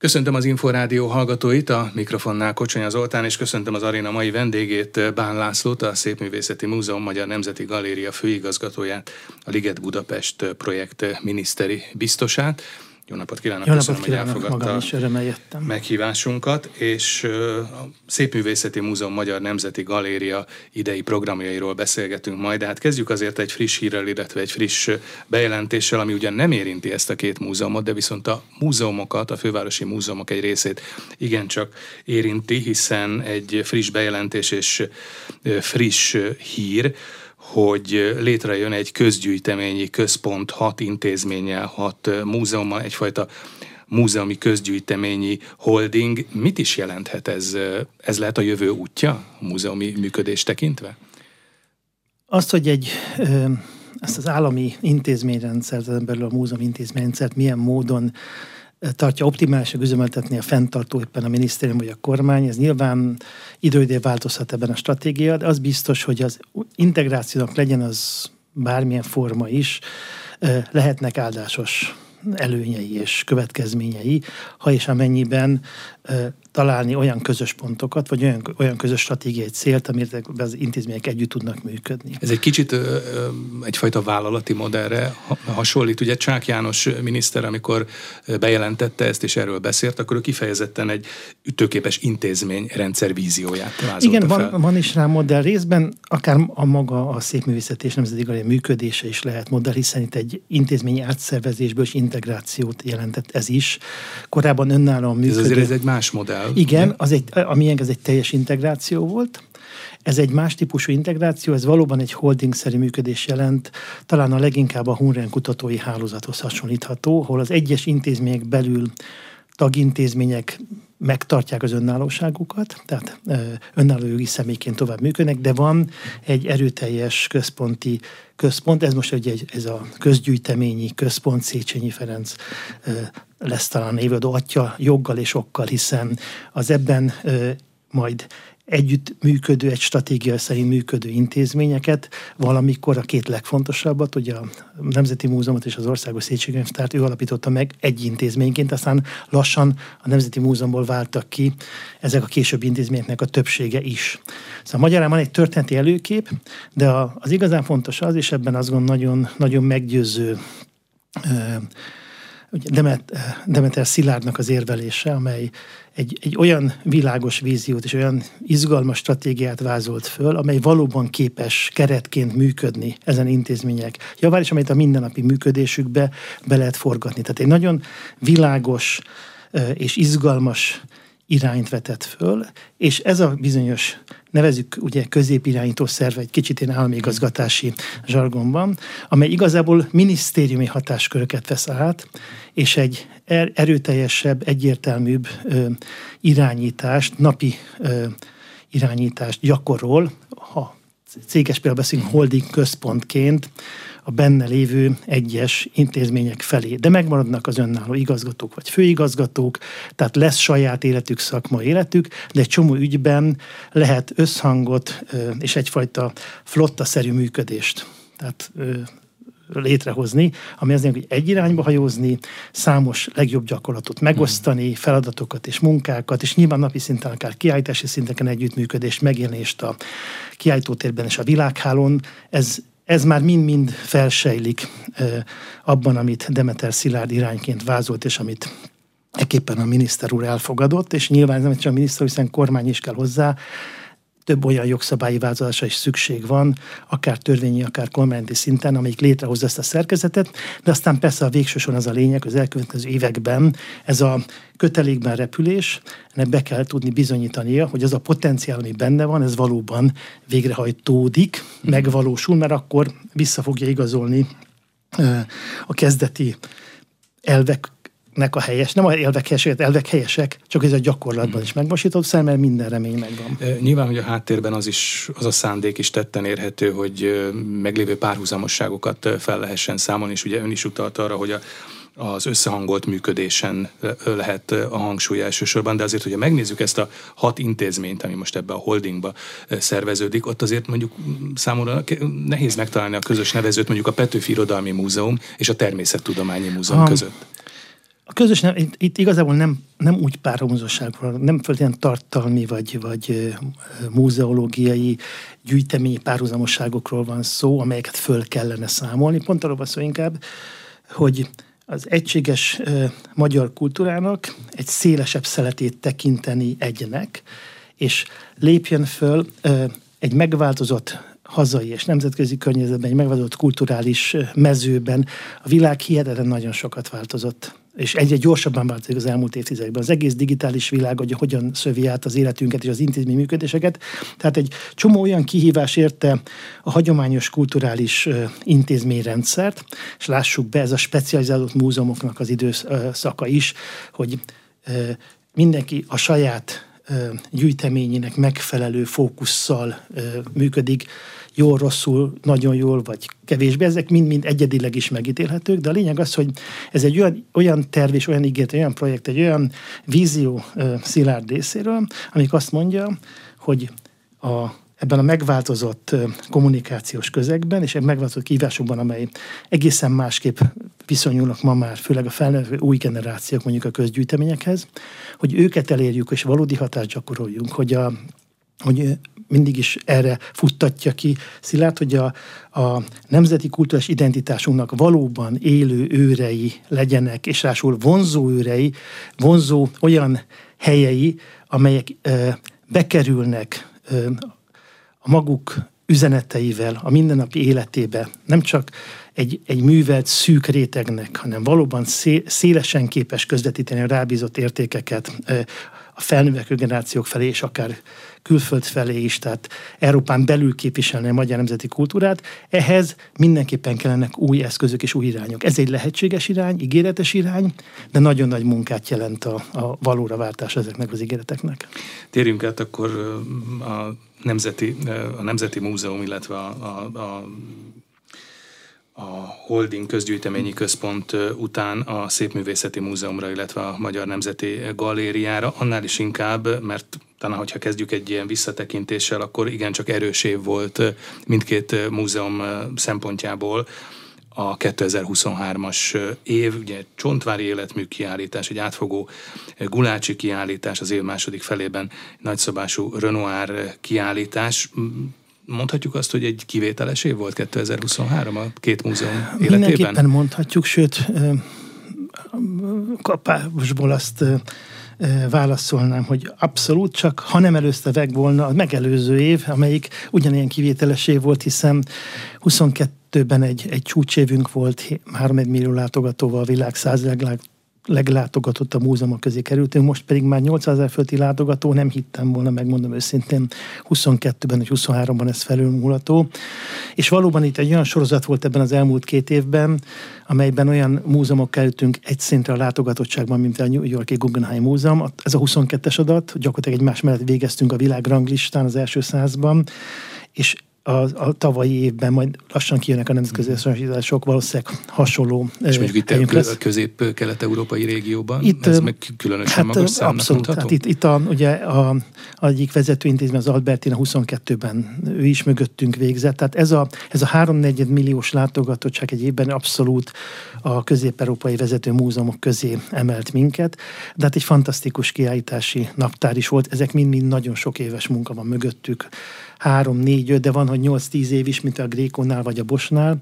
Köszöntöm az Inforádió hallgatóit, a mikrofonnál Kocsonya Zoltán, és köszöntöm az aréna mai vendégét, Bán Lászlót, a Szépművészeti Múzeum Magyar Nemzeti Galéria főigazgatóját, a Liget Budapest projekt miniszteri biztosát. Jó napot kívánok, Jó köszönöm, napot kívánok, hogy elfogadta is, meghívásunkat, és a Szépművészeti Múzeum Magyar Nemzeti Galéria idei programjairól beszélgetünk majd, de hát kezdjük azért egy friss hírrel, illetve egy friss bejelentéssel, ami ugyan nem érinti ezt a két múzeumot, de viszont a múzeumokat, a fővárosi múzeumok egy részét igencsak érinti, hiszen egy friss bejelentés és friss hír, hogy létrejön egy közgyűjteményi központ hat intézménnyel, hat múzeummal, egyfajta múzeumi közgyűjteményi holding. Mit is jelenthet ez? Ez lehet a jövő útja a múzeumi működés tekintve? Azt, hogy egy ezt az állami intézményrendszert, belül a múzeum intézményrendszert milyen módon tartja optimálisan üzemeltetni a fenntartó éppen a minisztérium vagy a kormány. Ez nyilván időidő változhat ebben a stratégia, de az biztos, hogy az integrációnak legyen az bármilyen forma is, lehetnek áldásos előnyei és következményei, ha és amennyiben találni olyan közös pontokat, vagy olyan, olyan közös stratégiai célt, amit az intézmények együtt tudnak működni. Ez egy kicsit ö, egyfajta vállalati modellre hasonlít. Ugye Csák János miniszter, amikor bejelentette ezt és erről beszélt, akkor ő kifejezetten egy ütőképes intézményrendszer vízióját Igen, fel. van, van is rá modell részben, akár a maga a szépművészet és nemzeti galéria működése is lehet modell, hiszen itt egy intézményi átszervezésből és integrációt jelentett ez is. Korábban önállóan működő. Ez azért ez egy más modell el. Igen, az egy, amilyen ez egy teljes integráció volt. Ez egy más típusú integráció, ez valóban egy holding-szerű működés jelent, talán a leginkább a Hunren kutatói hálózathoz hasonlítható, ahol az egyes intézmények belül tagintézmények megtartják az önállóságukat, tehát önálló jogi személyként tovább működnek, de van egy erőteljes központi központ, ez most egy, ez a közgyűjteményi központ Széchenyi Ferenc lesz talán évadó atya joggal és okkal, hiszen az ebben majd együtt működő, egy stratégia szerint működő intézményeket, valamikor a két legfontosabbat, ugye a Nemzeti Múzeumot és az Országos Szétségkönyvtárt ő alapította meg egy intézményként, aztán lassan a Nemzeti Múzeumból váltak ki ezek a később intézményeknek a többsége is. Szóval magyarán van egy történeti előkép, de az igazán fontos az, és ebben azt gondolom nagyon, nagyon meggyőző Demet, Demeter Szilárdnak az érvelése, amely egy, egy olyan világos víziót és olyan izgalmas stratégiát vázolt föl, amely valóban képes keretként működni ezen intézmények javára, és amelyet a mindennapi működésükbe be lehet forgatni. Tehát egy nagyon világos és izgalmas irányt vetett föl, és ez a bizonyos, nevezük ugye középirányító szerve, egy kicsit én állami igazgatási zsargonban, amely igazából minisztériumi hatásköröket vesz át, és egy er, erőteljesebb, egyértelműbb ö, irányítást, napi ö, irányítást gyakorol, ha céges például beszélünk holding központként, a benne lévő egyes intézmények felé. De megmaradnak az önálló igazgatók vagy főigazgatók, tehát lesz saját életük, szakma életük, de egy csomó ügyben lehet összhangot és egyfajta flotta-szerű működést. Tehát létrehozni, ami az hogy egy irányba hajózni, számos legjobb gyakorlatot megosztani, feladatokat és munkákat, és nyilván napi szinten, akár kiállítási szinteken együttműködést, megjelenést a kiállítótérben és a világhálón, ez ez már mind-mind felsejlik abban, amit Demeter Szilárd irányként vázolt, és amit ekképpen a miniszter úr elfogadott, és nyilván nem csak a miniszter, hiszen kormány is kell hozzá, több olyan jogszabályi változásra is szükség van, akár törvényi, akár kormányzati szinten, amelyik létrehozza ezt a szerkezetet, de aztán persze a végső az a lényeg, az elkövetkező években ez a kötelékben repülés, ennek be kell tudni bizonyítania, hogy az a potenciál, ami benne van, ez valóban végrehajtódik, mhm. megvalósul, mert akkor vissza fogja igazolni a kezdeti elvek nek a helyes, nem a elvek helyesek, elvek helyesek, csak ez a gyakorlatban is megmosított szem, mert minden remény megvan. Nyilván, hogy a háttérben az is, az a szándék is tetten érhető, hogy meglévő párhuzamosságokat fel lehessen számolni, és ugye ön is utalt arra, hogy a, az összehangolt működésen lehet a hangsúly elsősorban, de azért, hogyha megnézzük ezt a hat intézményt, ami most ebbe a holdingba szerveződik, ott azért mondjuk számomra nehéz megtalálni a közös nevezőt mondjuk a Petőfi Irodalmi Múzeum és a Természettudományi Múzeum ha. között a közös, nem, itt, itt igazából nem, nem úgy párhuzamosságról, nem feltétlenül tartalmi vagy, vagy múzeológiai gyűjteményi párhuzamosságokról van szó, amelyeket föl kellene számolni. Pont arról van szó inkább, hogy az egységes magyar kultúrának egy szélesebb szeletét tekinteni egynek, és lépjen föl egy megváltozott hazai és nemzetközi környezetben, egy megváltozott kulturális mezőben. A világ hihetetlen nagyon sokat változott és egyre gyorsabban változik az elmúlt évtizedekben. Az egész digitális világ, hogy hogyan szövi át az életünket és az intézmény működéseket. Tehát egy csomó olyan kihívás érte a hagyományos kulturális intézményrendszert, és lássuk be, ez a specializálódott múzeumoknak az időszaka is, hogy mindenki a saját gyűjteményének megfelelő fókusszal működik, jól, rosszul, nagyon jól, vagy kevésbé. Ezek mind-mind egyedileg is megítélhetők, de a lényeg az, hogy ez egy olyan, olyan terv és olyan ígért, olyan projekt, egy olyan vízió Szilárd részéről, amik azt mondja, hogy a ebben a megváltozott kommunikációs közegben, és egy megváltozott kívásokban, amely egészen másképp viszonyulnak ma már, főleg a felnövő új generációk mondjuk a közgyűjteményekhez, hogy őket elérjük és valódi hatást gyakoroljunk, hogy a hogy mindig is erre futtatja ki Szilárd, hogy a, a nemzeti kultúrás identitásunknak valóban élő őrei legyenek, és rásul vonzó őrei, vonzó olyan helyei, amelyek ö, bekerülnek ö, a maguk üzeneteivel a mindennapi életébe, nem csak egy, egy művelt szűk rétegnek, hanem valóban szé, szélesen képes közvetíteni a rábízott értékeket a felnövekvő generációk felé, és akár külföld felé is, tehát Európán belül képviselni a magyar nemzeti kultúrát. Ehhez mindenképpen kellenek új eszközök és új irányok. Ez egy lehetséges irány, ígéretes irány, de nagyon nagy munkát jelent a, a valóra váltás ezeknek az ígéreteknek. Térjünk át akkor a Nemzeti, a Nemzeti Múzeum, illetve a, a, a a Holding Közgyűjteményi Központ után a Szépművészeti Múzeumra, illetve a Magyar Nemzeti Galériára, annál is inkább, mert talán, hogyha kezdjük egy ilyen visszatekintéssel, akkor igencsak erős év volt mindkét múzeum szempontjából a 2023-as év, ugye Csontvári életmű kiállítás, egy átfogó Gulácsi kiállítás az év második felében, nagyszabású Renoir kiállítás mondhatjuk azt, hogy egy kivételes év volt 2023 a két múzeum életében? Mindenképpen mondhatjuk, sőt, kapásból azt válaszolnám, hogy abszolút csak, ha nem előzte meg volna a megelőző év, amelyik ugyanilyen kivételes év volt, hiszen 22 2022-ben egy, egy csúcsévünk volt, 3 millió látogatóval a világ 100 leglátogatottabb múzeuma közé kerültünk, most pedig már 800 ezer fölti látogató, nem hittem volna, megmondom őszintén, 22-ben vagy 23-ban ez felülmúlató. És valóban itt egy olyan sorozat volt ebben az elmúlt két évben, amelyben olyan múzeumok kerültünk egy szintre a látogatottságban, mint a New Yorki Guggenheim Múzeum. Ez a 22-es adat, gyakorlatilag egymás mellett végeztünk a világranglistán az első százban, és a, a tavalyi évben majd lassan kijönnek a nemzetközi összehasonlítások, valószínűleg hasonló És mondjuk itt a közép-kelet-európai régióban, itt, ez meg különösen hát, magas számnak Abszolút, hát itt, itt a, ugye a, a egyik vezetőintézmény, az Albertina 22-ben ő is mögöttünk végzett, tehát ez a, ez a 3 milliós látogatottság egy évben abszolút a közép-európai vezető múzeumok közé emelt minket, de hát egy fantasztikus kiállítási naptár is volt, ezek mind-mind nagyon sok éves munka van mögöttük, három, négy, öt, de van, hogy nyolc, tíz év is, mint a Grékónál vagy a Bosnál.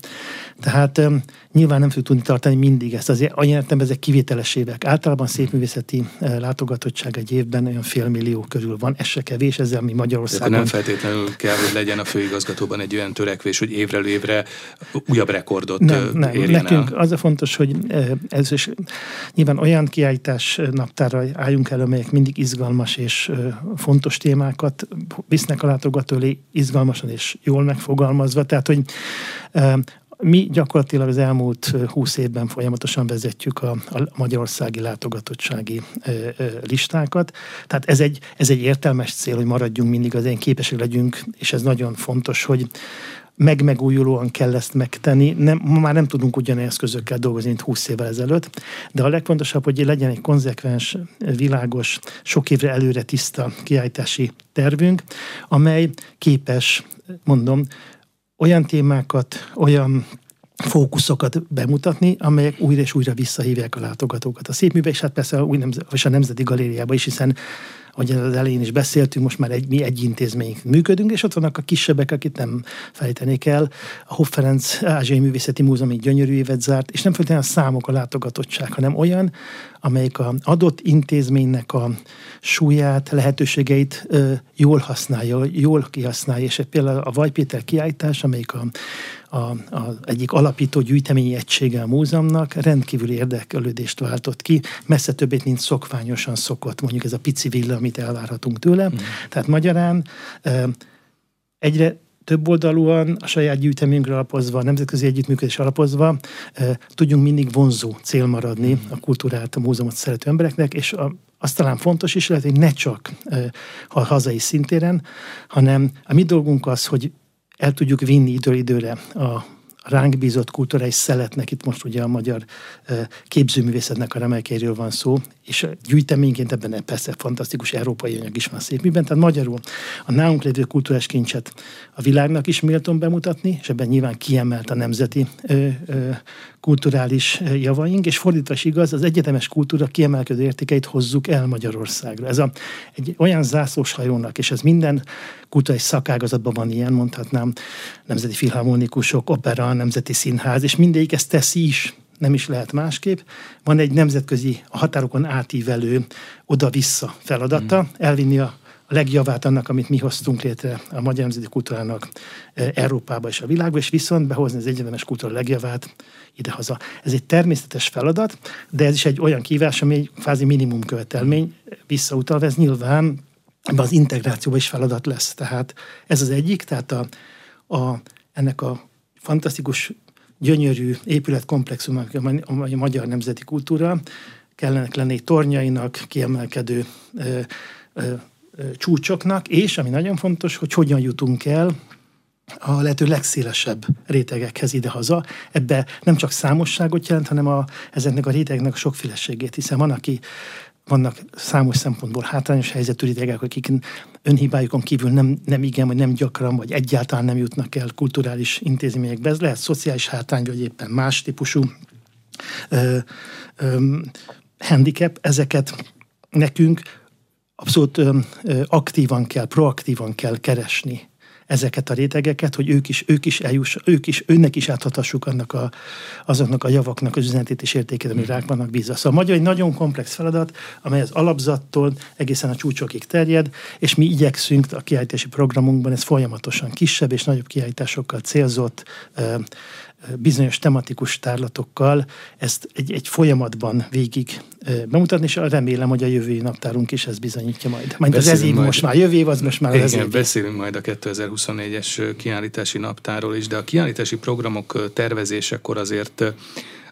Tehát um, nyilván nem fog tudni tartani mindig ezt. Azért annyi értem, ezek kivételes évek. Általában szépművészeti uh, látogatottság egy évben olyan fél millió körül van. Ez se kevés, ezzel mi Magyarországon... De nem feltétlenül kell, hogy legyen a főigazgatóban egy olyan törekvés, hogy évről évre újabb rekordot nem, nem. érjen Nekünk el. az a fontos, hogy ez is nyilván olyan kiállítás naptára álljunk el, amelyek mindig izgalmas és fontos témákat visznek a látogató elé izgalmasan és jól megfogalmazva. Tehát, hogy mi gyakorlatilag az elmúlt húsz évben folyamatosan vezetjük a, a magyarországi látogatottsági listákat. Tehát ez egy, ez egy értelmes cél, hogy maradjunk mindig az én képesek legyünk, és ez nagyon fontos, hogy megmegújulóan kell ezt megtenni. Nem, ma már nem tudunk ugyanilyen eszközökkel dolgozni, mint 20 évvel ezelőtt, de a legfontosabb, hogy legyen egy konzekvens, világos, sok évre előre tiszta kiállítási tervünk, amely képes, mondom, olyan témákat, olyan fókuszokat bemutatni, amelyek újra és újra visszahívják a látogatókat. A szépműbe, és hát persze a, új a Nemzeti Galériába is, hiszen ahogy az elején is beszéltünk, most már egy, mi egy intézmény működünk, és ott vannak a kisebbek, akit nem fejtenék el. A Hoff Ferenc Ázsiai Művészeti Múzeum egy gyönyörű évet zárt, és nem feltétlenül a számok a látogatottság, hanem olyan, amelyik a adott intézménynek a súlyát, lehetőségeit ö, jól használja, jól kihasználja, és például a Vajpéter kiállítás, amelyik a, a, a egyik alapító gyűjteményi egysége a múzeumnak rendkívüli érdeklődést váltott ki, messze többét, mint szokványosan szokott, mondjuk ez a pici villa, amit elvárhatunk tőle. Mm. Tehát magyarán egyre több oldalúan, a saját gyűjteményünkre alapozva, a nemzetközi együttműködés alapozva tudjunk mindig vonzó cél maradni a kultúrát, a múzeumot szerető embereknek, és a, az talán fontos is lehet, hogy ne csak a hazai szintéren, hanem a mi dolgunk az, hogy el tudjuk vinni időről időre a ránk bízott kulturális szeletnek, itt most ugye a magyar képzőművészetnek a remelkéről van szó, és gyűjteményként ebben? Persze fantasztikus európai anyag is van szép miben, tehát magyarul a nálunk lévő kulturális kincset a világnak is méltón bemutatni, és ebben nyilván kiemelt a nemzeti ö, ö, kulturális javaink, és fordítva is igaz, az egyetemes kultúra kiemelkedő értékeit hozzuk el Magyarországra. Ez a, egy olyan zászlós hajónak, és ez minden kulturális szakágazatban van ilyen, mondhatnám, nemzeti filharmonikusok, opera, nemzeti színház, és mindegyik ezt teszi is nem is lehet másképp. Van egy nemzetközi a határokon átívelő oda-vissza feladata, mm. elvinni a a legjavát annak, amit mi hoztunk létre a magyar nemzeti kultúrának e, Európába és a világba, és viszont behozni az egyetemes kultúra legjavát idehaza. Ez egy természetes feladat, de ez is egy olyan kívás, ami egy fázi minimum követelmény, visszautalva ez nyilván ebben az integrációban is feladat lesz. Tehát ez az egyik, tehát a, a, ennek a fantasztikus gyönyörű épületkomplexumnak, a magyar nemzeti kultúra, kellenek lenni tornyainak, kiemelkedő ö, ö, ö, csúcsoknak, és ami nagyon fontos, hogy hogyan jutunk el a lehető legszélesebb rétegekhez idehaza. Ebbe nem csak számosságot jelent, hanem a, ezeknek a rétegnek a sokféleségét, hiszen van, aki vannak számos szempontból hátrányos helyzetű rétegek, akik önhibájukon kívül nem, nem igen, vagy nem gyakran, vagy egyáltalán nem jutnak el kulturális intézményekbe. Ez lehet szociális hátrány, vagy éppen más típusú ö, ö, handicap. Ezeket nekünk abszolút ö, aktívan kell, proaktívan kell keresni ezeket a rétegeket, hogy ők is, ők is eljuss, ők is, önnek is áthatassuk annak a, azoknak a javaknak az üzenetét és értékét, amik rák vannak bízva. Szóval magyar egy nagyon komplex feladat, amely az alapzattól egészen a csúcsokig terjed, és mi igyekszünk a kiállítási programunkban, ez folyamatosan kisebb és nagyobb kiállításokkal célzott, bizonyos tematikus tárlatokkal ezt egy, egy folyamatban végig bemutatni, és remélem, hogy a jövő naptárunk is ezt bizonyítja majd. Majd az ez év majd, most már jövő év, az most már igen, az év. beszélünk majd a 2024-es kiállítási naptáról is, de a kiállítási programok tervezésekor azért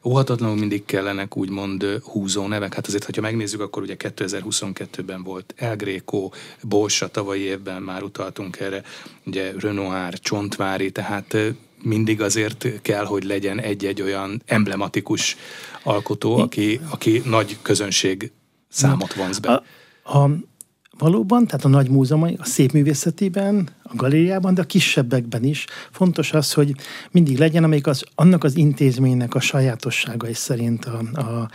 óhatatlanul mindig kellenek úgymond húzó nevek. Hát azért, hogyha megnézzük, akkor ugye 2022-ben volt El Greco, Bosch, a tavalyi évben már utaltunk erre, ugye Renoir, Csontvári, tehát mindig azért kell, hogy legyen egy-egy olyan emblematikus alkotó, aki, aki nagy közönség számot vonz be. A, a, valóban, tehát a nagy múzeumai, a szépművészetében, a galériában, de a kisebbekben is fontos az, hogy mindig legyen, amelyik az, annak az intézménynek a sajátosságai szerint a, a,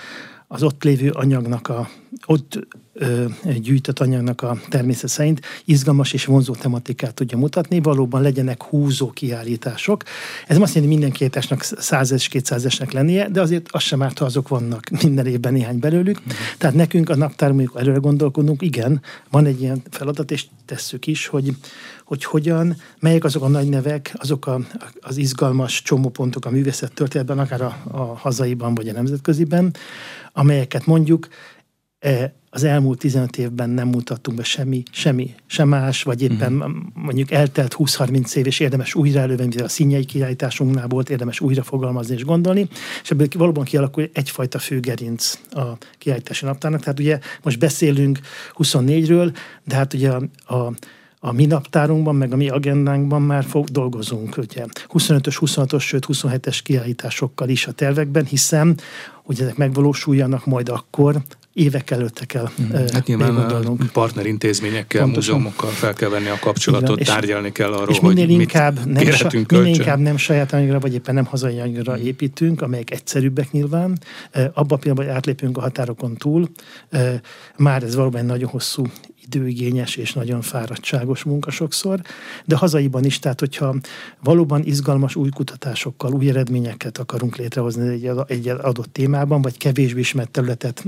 az ott lévő anyagnak, a, ott ö, gyűjtött anyagnak a természet szerint izgalmas és vonzó tematikát tudja mutatni, valóban legyenek húzó kiállítások. Ez azt jelenti, minden kiállításnak százes, kétszázesnek lennie, de azért az sem árt, ha azok vannak minden évben néhány belőlük. Mm. Tehát nekünk a naptárunk előre gondolkodunk, igen, van egy ilyen feladat, és tesszük is, hogy, hogy hogyan, melyek azok a nagy nevek, azok a, az izgalmas csomópontok a művészet történetben, akár a, a hazaiban vagy a nemzetköziben, amelyeket mondjuk e, az elmúlt 15 évben nem mutattunk be semmi, semmi, sem más, vagy éppen uh-huh. mondjuk eltelt 20-30 év, és érdemes újra elővenni, a színjei kiállításunknál volt, érdemes újra fogalmazni és gondolni, és ebből valóban kialakul egyfajta főgerinc a kiállítási naptárnak. Tehát ugye most beszélünk 24-ről, de hát ugye a, a a mi naptárunkban, meg a mi agendánkban már fog, dolgozunk, ugye 25-ös, 26-os, sőt 27-es kiállításokkal is a tervekben, hiszen hogy ezek megvalósuljanak majd akkor, évek előtte kell hmm. Hát nyilván a partnerintézményekkel, Pontosan. múzeumokkal fel kell venni a kapcsolatot, és, tárgyalni kell arról, és minél hogy inkább mit nem, sa, minél inkább nem saját anyagra, vagy éppen nem hazai anyagra hmm. építünk, amelyek egyszerűbbek nyilván, abban a pillanatban, hogy átlépünk a határokon túl, már ez valóban nagyon hosszú időigényes és nagyon fáradtságos munka sokszor, de hazaiban is, tehát hogyha valóban izgalmas új kutatásokkal, új eredményeket akarunk létrehozni egy, egy adott témában, vagy kevésbé ismert területet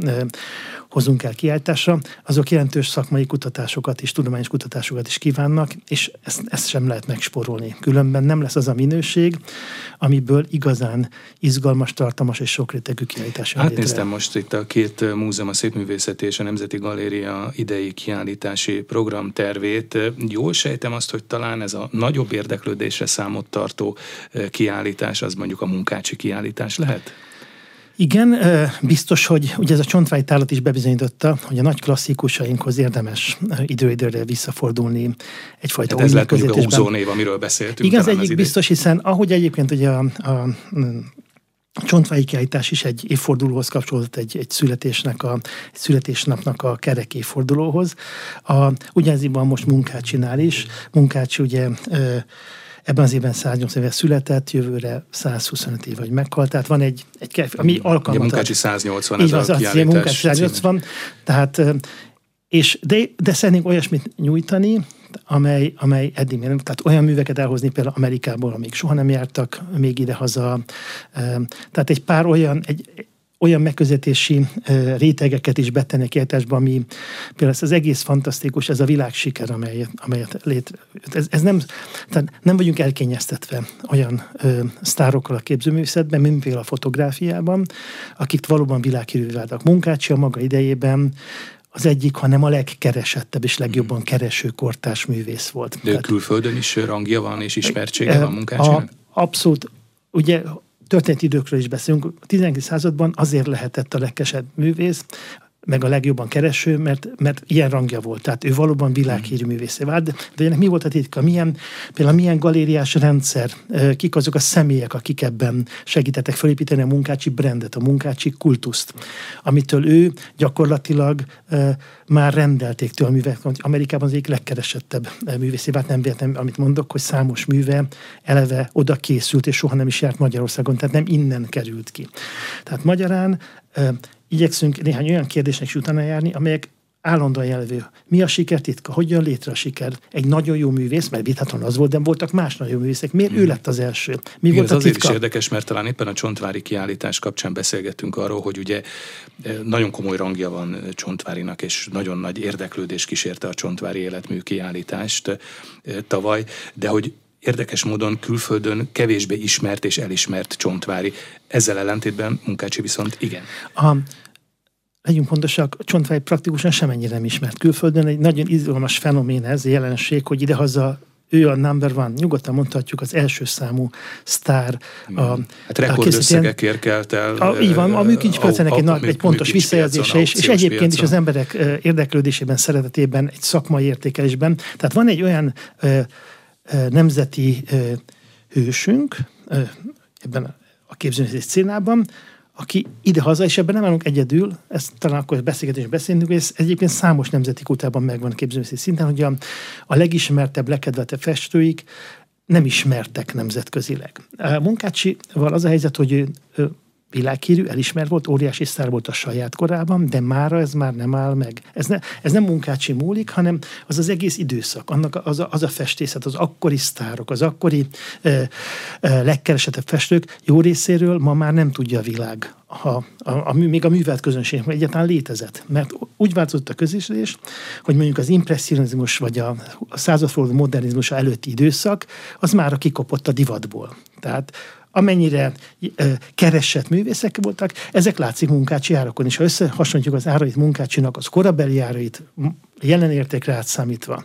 hozunk el kiállításra, azok jelentős szakmai kutatásokat és tudományos kutatásokat is kívánnak, és ezt, ezt sem lehet megsporolni. Különben nem lesz az a minőség, amiből igazán izgalmas, tartalmas és sokrétegű kiállítás Átnéztem most itt a két múzeum, a Szépművészeti és a Nemzeti Galéria idei kiállítási programtervét. Jól sejtem azt, hogy talán ez a nagyobb érdeklődésre számot tartó kiállítás, az mondjuk a munkácsi kiállítás lehet? Igen, biztos, hogy ugye ez a csontvány tárlat is bebizonyította, hogy a nagy klasszikusainkhoz érdemes idő-időre visszafordulni egyfajta hát ez lehet mondjuk a húzó név, amiről beszéltünk. Igen, az egyik biztos, hiszen ahogy egyébként ugye a, a a csontváji kiállítás is egy évfordulóhoz kapcsolódott egy, egy születésnek a, egy születésnapnak a kerek évfordulóhoz. A, ugyanezében most munkát csinál is. Munkácsi ugye Ebben az évben 108 éve született, jövőre 125 év, vagy meghalt. Tehát van egy, egy ami alkalmat. A munkácsi 180, ez az, a az, munkácsi 180, tehát és de, de szeretnénk olyasmit nyújtani, amely, amely eddig még nem, tehát olyan műveket elhozni például Amerikából, amik soha nem jártak még ide-haza. Tehát egy pár olyan, egy, olyan megközelítési rétegeket is betenni a kiáltásba, ami például ez az egész fantasztikus, ez a világsiker, amelyet, amelyet létre... Ez, ez nem, tehát nem vagyunk elkényeztetve olyan ö, sztárokkal a képzőművészetben, mint például a fotográfiában, akik valóban világhírű váltak. Munkácsi a maga idejében az egyik, hanem a legkeresettebb és legjobban hmm. kereső kortás művész volt. De Tehát, külföldön is rangja van és ismertsége van munkácsinak? Abszolút. Ugye történeti időkről is beszélünk. A 19. században azért lehetett a legkesebb művész, meg a legjobban kereső, mert, mert ilyen rangja volt. Tehát ő valóban világhírű művészé vált. De, de ennek mi volt a titka? Milyen, például milyen galériás rendszer, kik azok a személyek, akik ebben segítettek felépíteni a munkácsi brandet, a munkácsi kultuszt, amitől ő gyakorlatilag már rendelték tőle a művek. Amerikában az egyik legkeresettebb művészé vált, nem véletlen, amit mondok, hogy számos műve eleve oda készült, és soha nem is járt Magyarországon, tehát nem innen került ki. Tehát magyarán igyekszünk néhány olyan kérdésnek is utána járni, amelyek állandóan jelvő. Mi a siker titka? Hogy jön létre a siker? Egy nagyon jó művész, mert vitatlan az volt, de voltak más nagyon jó művészek. Miért hmm. ő lett az első? Mi Igen, volt ez a titka? azért is érdekes, mert talán éppen a Csontvári kiállítás kapcsán beszélgettünk arról, hogy ugye eh, nagyon komoly rangja van eh, Csontvárinak, és nagyon nagy érdeklődés kísérte a Csontvári életmű kiállítást eh, tavaly, de hogy érdekes módon külföldön kevésbé ismert és elismert Csontvári. Ezzel ellentétben Munkácsi viszont igen. A, legyünk pontosak, a csontvágy praktikusan semennyire nem ismert külföldön. Egy nagyon izgalmas fenomén ez, jelenség, hogy idehaza ő a number one, nyugodtan mondhatjuk az első számú sztár. A, hát rekordösszegekért kelt el. A, így van, a műkincspiacának egy, egy, egy pontos visszajelzése, és, és egyébként piacon. is az emberek érdeklődésében, szeretetében, egy szakmai értékelésben. Tehát van egy olyan ö, nemzeti hősünk ebben a képzőművészeti színában, aki ide-haza, és ebben nem állunk egyedül, ezt talán akkor beszélgetésben beszélünk, hogy ez egyébként számos nemzeti kutában megvan a képzőművészeti szinten, hogy a, a legismertebb, legkedveltebb festőik nem ismertek nemzetközileg. A Munkácsival az a helyzet, hogy ő, ő világhírű, elismert volt, óriási sztár volt a saját korában, de mára ez már nem áll meg. Ez, ne, ez nem munkácsi múlik, hanem az az egész időszak, annak az a, az a festészet, az akkori sztárok, az akkori ö, ö, legkeresetebb festők jó részéről ma már nem tudja a világ ha a, a, még a művelt közönség egyáltalán létezett. Mert úgy változott a közösségés, hogy mondjuk az impressionizmus vagy a, a századforduló modernizmus előtti időszak, az már kikopott a divatból. Tehát amennyire ö, keresett művészek voltak, ezek látszik munkácsi árakon is. Ha összehasonlítjuk az árait munkácsinak az korabeli árait jelen értékre átszámítva,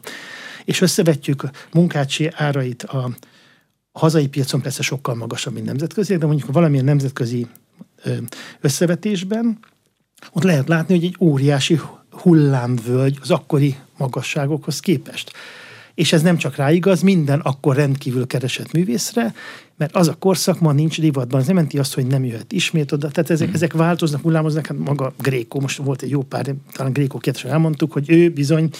és összevetjük munkácsi árait a, hazai piacon persze sokkal magasabb, mint nemzetközi, de mondjuk valamilyen nemzetközi összevetésben, ott lehet látni, hogy egy óriási hullámvölgy az akkori magasságokhoz képest. És ez nem csak rá igaz, minden akkor rendkívül keresett művészre, mert az a korszak ma nincs divatban, ez nem menti azt, hogy nem jöhet ismét oda, tehát ezek, mm. ezek változnak, hullámoznak, hát maga Gréko, most volt egy jó pár, talán Gréko kérdésen elmondtuk, hogy ő bizony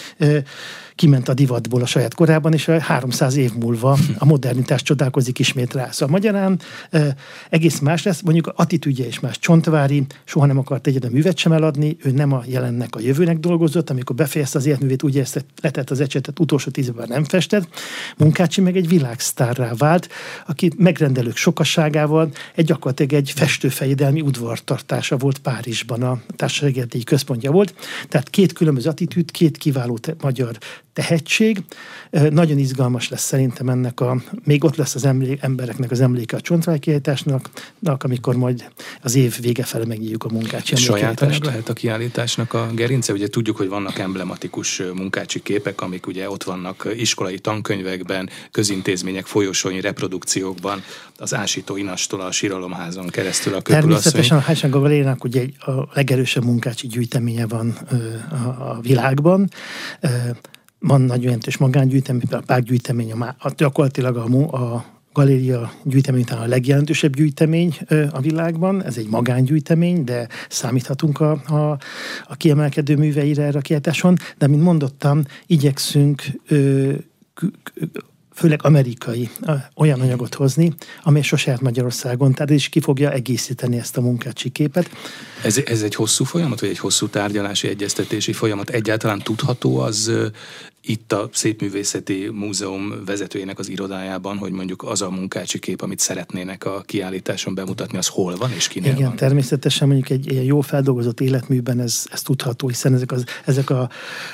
kiment a divatból a saját korában, és 300 év múlva a modernitás csodálkozik ismét rá. Szóval magyarán e, egész más lesz, mondjuk attitűdje is más. Csontvári soha nem akart egyet művet sem eladni, ő nem a jelennek, a jövőnek dolgozott, amikor befejezte az életművét, úgy érezte, letett az ecsetet, utolsó tíz évben nem festett. Munkácsi meg egy világsztárrá vált, aki megrendelők sokasságával egy gyakorlatilag egy festőfejedelmi udvartartása volt Párizsban, a társasági központja volt. Tehát két különböző attitűd, két kiváló te- magyar tehetség. Nagyon izgalmas lesz szerintem ennek a, még ott lesz az emlé, embereknek az emléke a csontvájkiállításnak, amikor majd az év vége felé megnyíljuk a munkácsi Saját lehet a kiállításnak a gerince? Ugye tudjuk, hogy vannak emblematikus munkácsi képek, amik ugye ott vannak iskolai tankönyvekben, közintézmények, folyosói reprodukciókban, az ásító inastól a síralomházon keresztül a Természetesen a Hájsán Gavalénak ugye egy, a legerősebb munkácsi gyűjteménye van a, a világban. Van nagy jelentős magángyűjtemény, a pákgyűjtemény, a, a, gyakorlatilag a, a galéria gyűjtemény talán a legjelentősebb gyűjtemény a világban, ez egy magángyűjtemény, de számíthatunk a, a, a kiemelkedő műveire erre a kiállításon, de mint mondottam, igyekszünk ö, főleg amerikai olyan anyagot hozni, amely sose járt Magyarországon, tehát is ki fogja egészíteni ezt a munkácsi képet. Ez, ez egy hosszú folyamat, vagy egy hosszú tárgyalási, egyeztetési folyamat? Egyáltalán tudható az itt a Szépművészeti Múzeum vezetőjének az irodájában, hogy mondjuk az a munkácsi kép, amit szeretnének a kiállításon bemutatni, az hol van és kinél Igen, van? természetesen mondjuk egy ilyen jó feldolgozott életműben ez, ez tudható, hiszen ezek, az, ezek a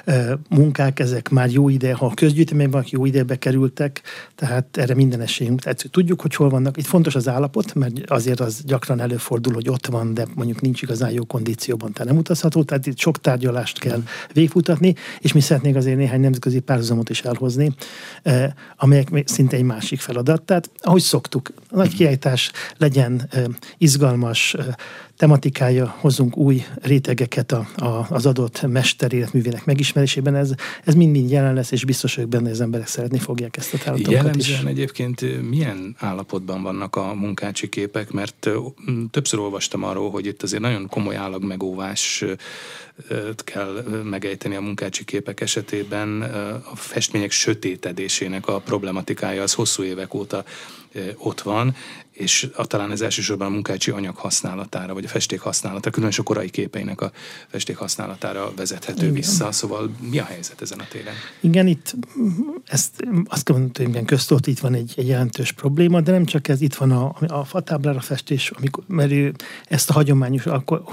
e, munkák, ezek már jó ide, ha a közgyűjteményben jó idejbe kerültek, tehát erre minden esélyünk. Tehát tudjuk, hogy hol vannak. Itt fontos az állapot, mert azért az gyakran előfordul, hogy ott van, de mondjuk nincs igazán jó kondícióban, tehát nem utazható, tehát itt sok tárgyalást kell végfutatni, és mi szeretnénk azért néhány nemzetközi párhuzamot is elhozni, eh, amelyek szinte egy másik feladat. Tehát, ahogy szoktuk, a nagy kiállítás legyen eh, izgalmas, eh, tematikája, hozunk új rétegeket a, a, az adott mester életművének megismerésében. Ez, ez mind-mind jelen lesz, és biztos vagyok benne, az emberek szeretni fogják ezt a tárlatunkat is. egyébként milyen állapotban vannak a munkácsi képek, mert többször olvastam arról, hogy itt azért nagyon komoly állagmegóvás kell megejteni a munkácsi képek esetében. A festmények sötétedésének a problematikája az hosszú évek óta ott van, és talán ez elsősorban a munkácsi anyag használatára, vagy a festék használatára, különösen a korai képeinek a festék használatára vezethető Igen. vissza. Szóval mi a helyzet ezen a téren? Igen, itt ezt azt kell mondani, hogy köztort itt van egy, egy jelentős probléma, de nem csak ez, itt van a, a fatáblára festés, amikor, mert ő ezt a hagyományos, akkor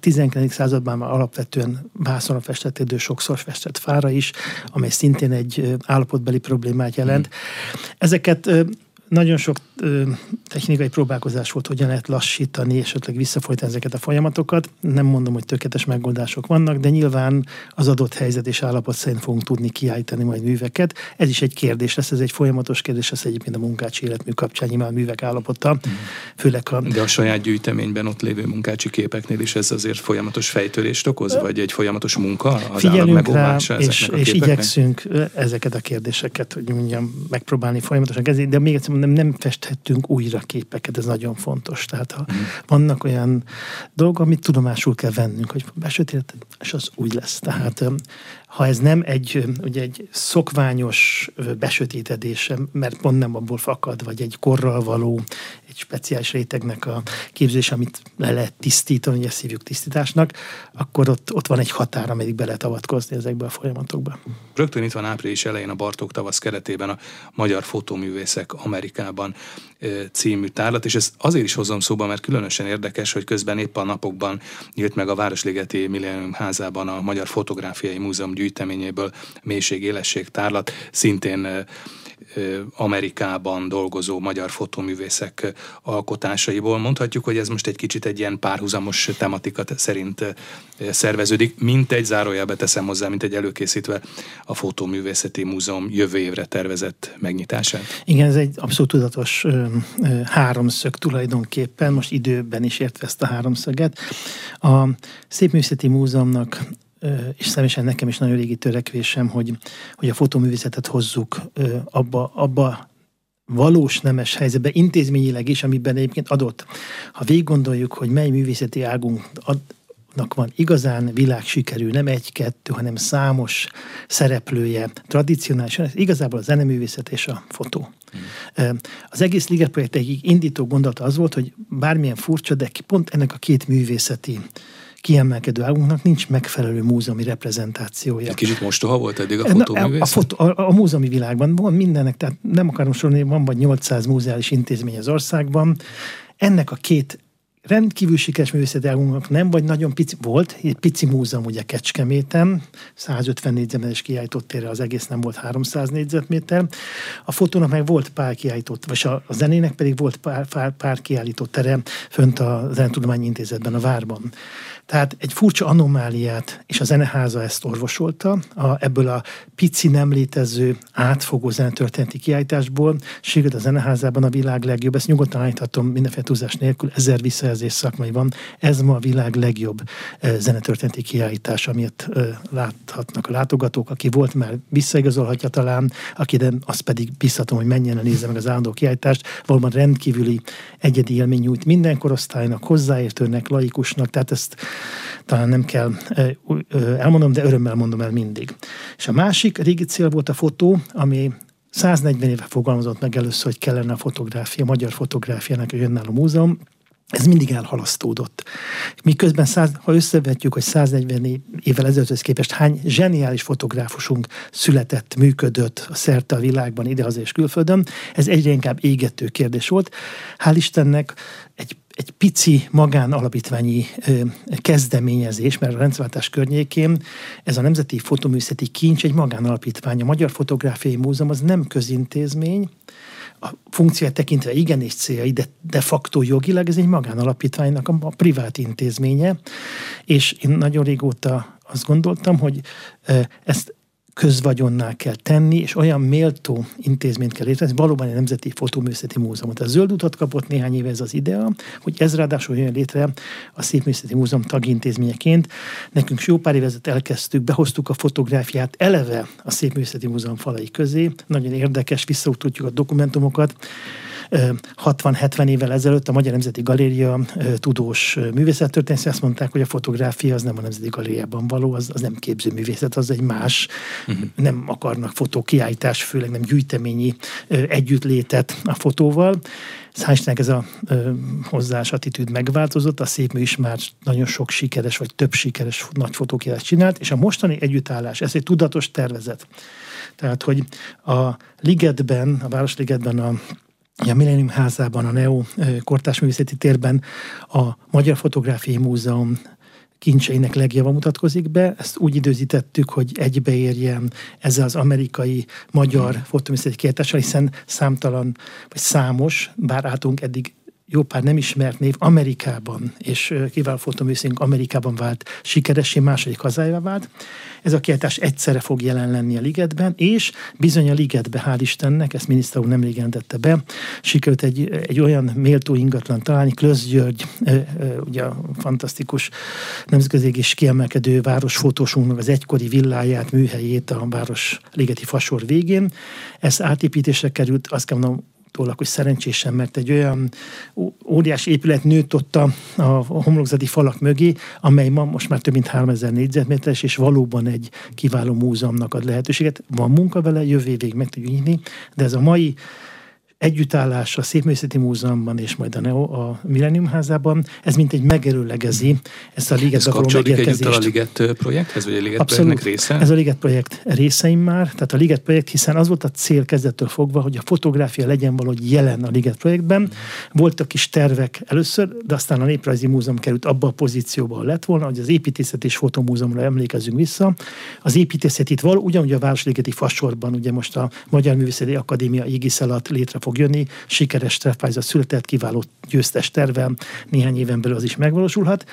19. században már alapvetően vászonra festett, sokszor festett fára is, amely szintén egy állapotbeli problémát jelent. Hmm. Ezeket nagyon sok ö, technikai próbálkozás volt, hogyan lehet lassítani, és esetleg visszafolytani ezeket a folyamatokat. Nem mondom, hogy tökéletes megoldások vannak, de nyilván az adott helyzet és állapot szerint fogunk tudni kiállítani majd műveket. Ez is egy kérdés lesz, ez egy folyamatos kérdés lesz egyébként a munkácsi életmű kapcsán, nyilván a művek állapota. Mm. Főleg a... De a saját gyűjteményben ott lévő munkácsi képeknél is ez azért folyamatos fejtörést okoz, vagy egy folyamatos munka az Figyelünk rá, és, és igyekszünk ezeket a kérdéseket, hogy mondjam, megpróbálni folyamatosan kezdeni, de még egyszer nem, nem festhettünk újra képeket, ez nagyon fontos. Tehát ha mm. vannak olyan dolgok, amit tudomásul kell vennünk, hogy besötét, és az úgy lesz. Tehát ha ez nem egy, ugye egy szokványos besötétedés, mert pont nem abból fakad, vagy egy korral való, egy speciális rétegnek a képzés, amit le lehet tisztítani, ugye szívjuk tisztításnak, akkor ott, ott van egy határ, amelyik be lehet avatkozni ezekbe a folyamatokba. Rögtön itt van április elején a Bartók tavasz keretében a Magyar Fotóművészek Amerikában című tárlat, és ez azért is hozom szóba, mert különösen érdekes, hogy közben épp a napokban nyílt meg a Városligeti Millennium házában a Magyar Fotográfiai Múzeum gyűjteményéből mélység-élesség tárlat, szintén Amerikában dolgozó magyar fotóművészek alkotásaiból. Mondhatjuk, hogy ez most egy kicsit egy ilyen párhuzamos tematikat szerint szerveződik, mint egy zárójelbe teszem hozzá, mint egy előkészítve a Fotóművészeti Múzeum jövő évre tervezett megnyitását. Igen, ez egy abszolút tudatos ö, ö, háromszög tulajdonképpen, most időben is értve ezt a háromszöget. A Szépművészeti Múzeumnak és személyesen nekem is nagyon régi törekvésem, hogy, hogy a fotóművészetet hozzuk abba, abba valós nemes helyzetbe, intézményileg is, amiben egyébként adott. Ha végig gondoljuk, hogy mely művészeti águnknak van igazán világsikerű, nem egy-kettő, hanem számos szereplője, tradicionálisan, ez igazából a zeneművészet és a fotó. Hmm. Az egész Liget projekt egyik indító gondolata az volt, hogy bármilyen furcsa, de pont ennek a két művészeti kiemelkedő águnknak nincs megfelelő múzeumi reprezentációja. Egy kicsit mostoha volt eddig a fotóművészet? A, a, fotó, a, a múzeumi világban van mindennek, tehát nem akarom sorolni, van vagy 800 múzeális intézmény az országban. Ennek a két rendkívül sikeres művészeti águnknak nem, vagy nagyon pici, volt, egy pici múzeum ugye Kecskeméten, 150 négyzetméteres kiállított térre, az egész nem volt 300 négyzetméter. A fotónak meg volt pár kiállított, vagy a, a zenének pedig volt pár, pár, pár kiállított tere fönt a Zenetudományi Intézetben, a Várban. Tehát egy furcsa anomáliát, és a zeneháza ezt orvosolta, a, ebből a pici nem létező átfogó zenetörténeti kiállításból sikerült a zeneházában a világ legjobb, ezt nyugodtan állíthatom mindenféle túlzás nélkül, ezer visszajelzés szakmai van, ez ma a világ legjobb e, zenetörténeti kiállítás, amit e, láthatnak a látogatók, aki volt már visszaigazolhatja talán, aki nem, azt pedig biztatom, hogy menjen el nézze meg az állandó kiállítást, valóban rendkívüli egyedi élmény nyújt minden korosztálynak, hozzáértőnek, laikusnak, tehát ezt talán nem kell elmondom, de örömmel mondom el mindig. És a másik régi cél volt a fotó, ami 140 éve fogalmazott meg először, hogy kellene a fotográfia, a magyar fotográfiának egy önálló múzeum, ez mindig elhalasztódott. Miközben, száz, ha összevetjük, hogy 140 évvel ezelőtthöz képest hány zseniális fotográfusunk született, működött a szerte a világban, idehaza és külföldön, ez egyre inkább égető kérdés volt. Hál' Istennek egy egy pici magánalapítványi kezdeményezés, mert a rendszerváltás környékén ez a Nemzeti Fotoművészeti Kincs egy magánalapítvány. A Magyar Fotográfiai Múzeum az nem közintézmény, a funkcióját tekintve igenis céljai, de de facto jogilag ez egy magánalapítványnak a, a privát intézménye, és én nagyon régóta azt gondoltam, hogy ezt közvagyonná kell tenni, és olyan méltó intézményt kell létrehozni, valóban egy nemzeti fotóművészeti múzeumot. A zöld utat kapott néhány éve ez az idea, hogy ez ráadásul jön létre a Szépművészeti Múzeum tagintézményeként. Nekünk jó pár évezet elkezdtük, behoztuk a fotográfiát eleve a Szépművészeti Múzeum falai közé. Nagyon érdekes, visszautatjuk a dokumentumokat 60-70 évvel ezelőtt a Magyar Nemzeti Galéria tudós művészettörténész azt mondták, hogy a fotográfia az nem a Nemzeti Galériában való, az, az nem képzőművészet, az egy más, uh-huh. nem akarnak fotókiállítás, főleg nem gyűjteményi együttlétet a fotóval. Hál' ez a ö, hozzáás attitűd megváltozott, a szép mű is már nagyon sok sikeres, vagy több sikeres nagy fotókiállítást csinált, és a mostani együttállás, ez egy tudatos tervezet. Tehát, hogy a Ligetben, a Városligetben a a Millennium házában, a Neo kortás művészeti térben a Magyar Fotográfiai Múzeum kincseinek legjava mutatkozik be. Ezt úgy időzítettük, hogy egybeérjen ezzel az amerikai magyar fotoművészeti kiállítással, hiszen számtalan, vagy számos, bár álltunk eddig jó pár nem ismert név Amerikában, és kiváló fotoművészünk Amerikában vált sikeressé, második hazájává vált. Ez a kiáltás egyszerre fog jelen lenni a ligetben, és bizony a ligetbe, hál' Istennek, ezt miniszter úr nemrég jelentette be, sikerült egy, egy olyan méltó ingatlan találni, Klösz György, ugye a fantasztikus nemzetközi és kiemelkedő városfotósunknak az egykori villáját, műhelyét a város ligeti fasor végén. Ez átépítésre került, azt kell mondom, utólag, hogy szerencsésen, mert egy olyan óriási épület nőtt ott a, a homlokzati falak mögé, amely ma most már több mint 3000 négyzetméteres, és valóban egy kiváló múzeumnak ad lehetőséget. Van munka vele, jövő évig meg tudjuk nyitni, de ez a mai együttállás a Szépművészeti Múzeumban és majd a Neo a Millennium házában, ez mint egy megerőlegezi ezt a Liget Ez kapcsolódik egyúttal a Liget projekthez, vagy a Liget Abszolút. projektnek része? Ez a Liget projekt részeim már, tehát a Liget projekt, hiszen az volt a cél kezdettől fogva, hogy a fotográfia legyen valahogy jelen a Liget projektben. Voltak kis tervek először, de aztán a Néprajzi Múzeum került abba a pozícióba, ahol lett volna, hogy az építészet és fotomúzeumra emlékezzünk vissza. Az építészet itt való, ugyanúgy a Városligeti Fasorban, ugye most a Magyar Művészeti Akadémia égisz alatt létre fog jönni. Sikeres tervpályázat született, kiváló győztes terve, néhány éven belül az is megvalósulhat.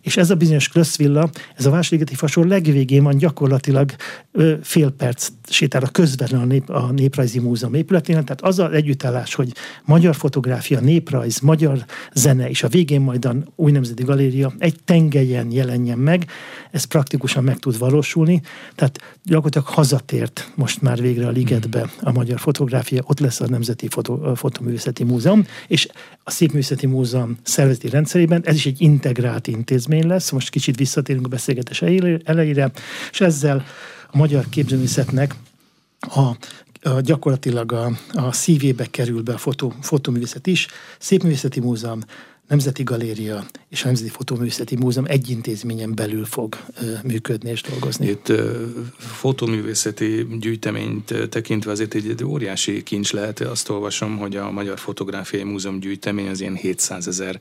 És ez a bizonyos Klösszvilla, ez a Vásárligeti fasor legvégén van gyakorlatilag fél perc sétára közvetlen a, nép, a Néprajzi Múzeum épületén, tehát az az együttállás, hogy magyar fotográfia, néprajz, magyar zene, és a végén majd a új nemzeti galéria egy tengelyen jelenjen meg, ez praktikusan meg tud valósulni, tehát gyakorlatilag hazatért most már végre a ligetbe a magyar fotográfia, ott lesz a Nemzeti Foto, Fotoművészeti Múzeum, és a Szépművészeti Múzeum szervezeti rendszerében ez is egy integrált intézmény lesz, most kicsit visszatérünk a beszélgetés elejére, és ezzel a magyar képzőművészetnek a, a gyakorlatilag a, a szívébe kerül be a fotó, fotoművészet is. Szépművészeti Múzeum, Nemzeti Galéria és a Nemzeti Fotóművészeti Múzeum egy intézményen belül fog működni és dolgozni. Itt fotóművészeti gyűjteményt tekintve azért egy, egy óriási kincs lehet. Azt olvasom, hogy a Magyar Fotográfiai Múzeum gyűjtemény az ilyen 700 ezer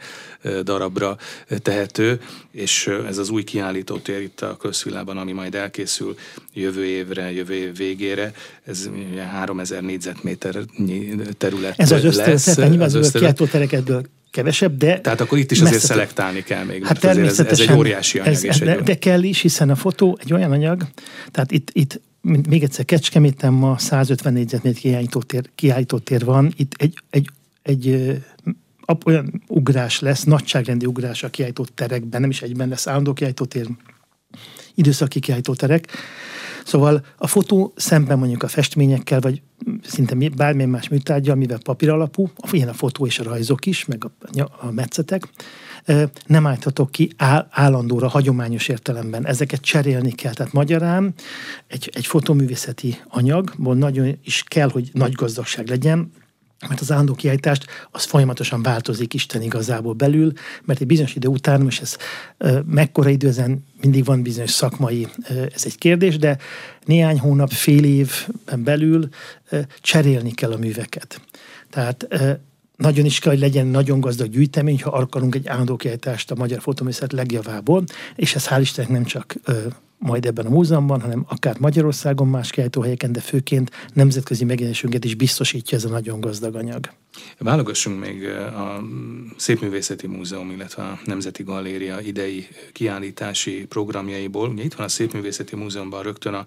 darabra tehető, és ez az új kiállítótér itt a közvilágban, ami majd elkészül jövő évre, jövő év végére, ez 3000 négyzetméter terület Ez az ösztönzet, nyilván az, az kevesebb, de... Tehát akkor itt is azért messze szelektálni kell még. Hát természetesen. Ez, ez egy óriási anyag. Ez, és de, de kell is, hiszen a fotó egy olyan anyag, tehát itt, itt még egyszer Kecskeméten ma 150 négyzetméter kiállítótér, kiállítótér van, itt egy, egy, egy olyan ugrás lesz, nagyságrendi ugrás a kiállító terekben, nem is egyben lesz állandó kiállítótér, időszaki kiállítóterek. Szóval a fotó szemben mondjuk a festményekkel, vagy szinte bármilyen más műtárgya, mivel papír alapú, ilyen a fotó és a rajzok is, meg a, a metszetek, nem állíthatok ki állandóra, hagyományos értelemben. Ezeket cserélni kell. Tehát magyarán egy, egy fotoművészeti anyagból nagyon is kell, hogy nagy gazdagság legyen, mert az állandó kiállítást az folyamatosan változik Isten igazából belül, mert egy bizonyos idő után, most ez mekkora idő ezen mindig van bizonyos szakmai, ez egy kérdés, de néhány hónap, fél évben belül cserélni kell a műveket. Tehát nagyon is kell, hogy legyen nagyon gazdag gyűjtemény, ha akarunk egy állandó kiállítást a magyar fotoművészet legjavából, és ez hál' Istennek nem csak majd ebben a múzeumban, hanem akár Magyarországon más kiállítóhelyeken, de főként nemzetközi megjelenésünket is biztosítja ez a nagyon gazdag anyag. Válogassunk még a Szépművészeti Múzeum, illetve a Nemzeti Galéria idei kiállítási programjaiból. Ugye itt van a Szépművészeti Múzeumban rögtön a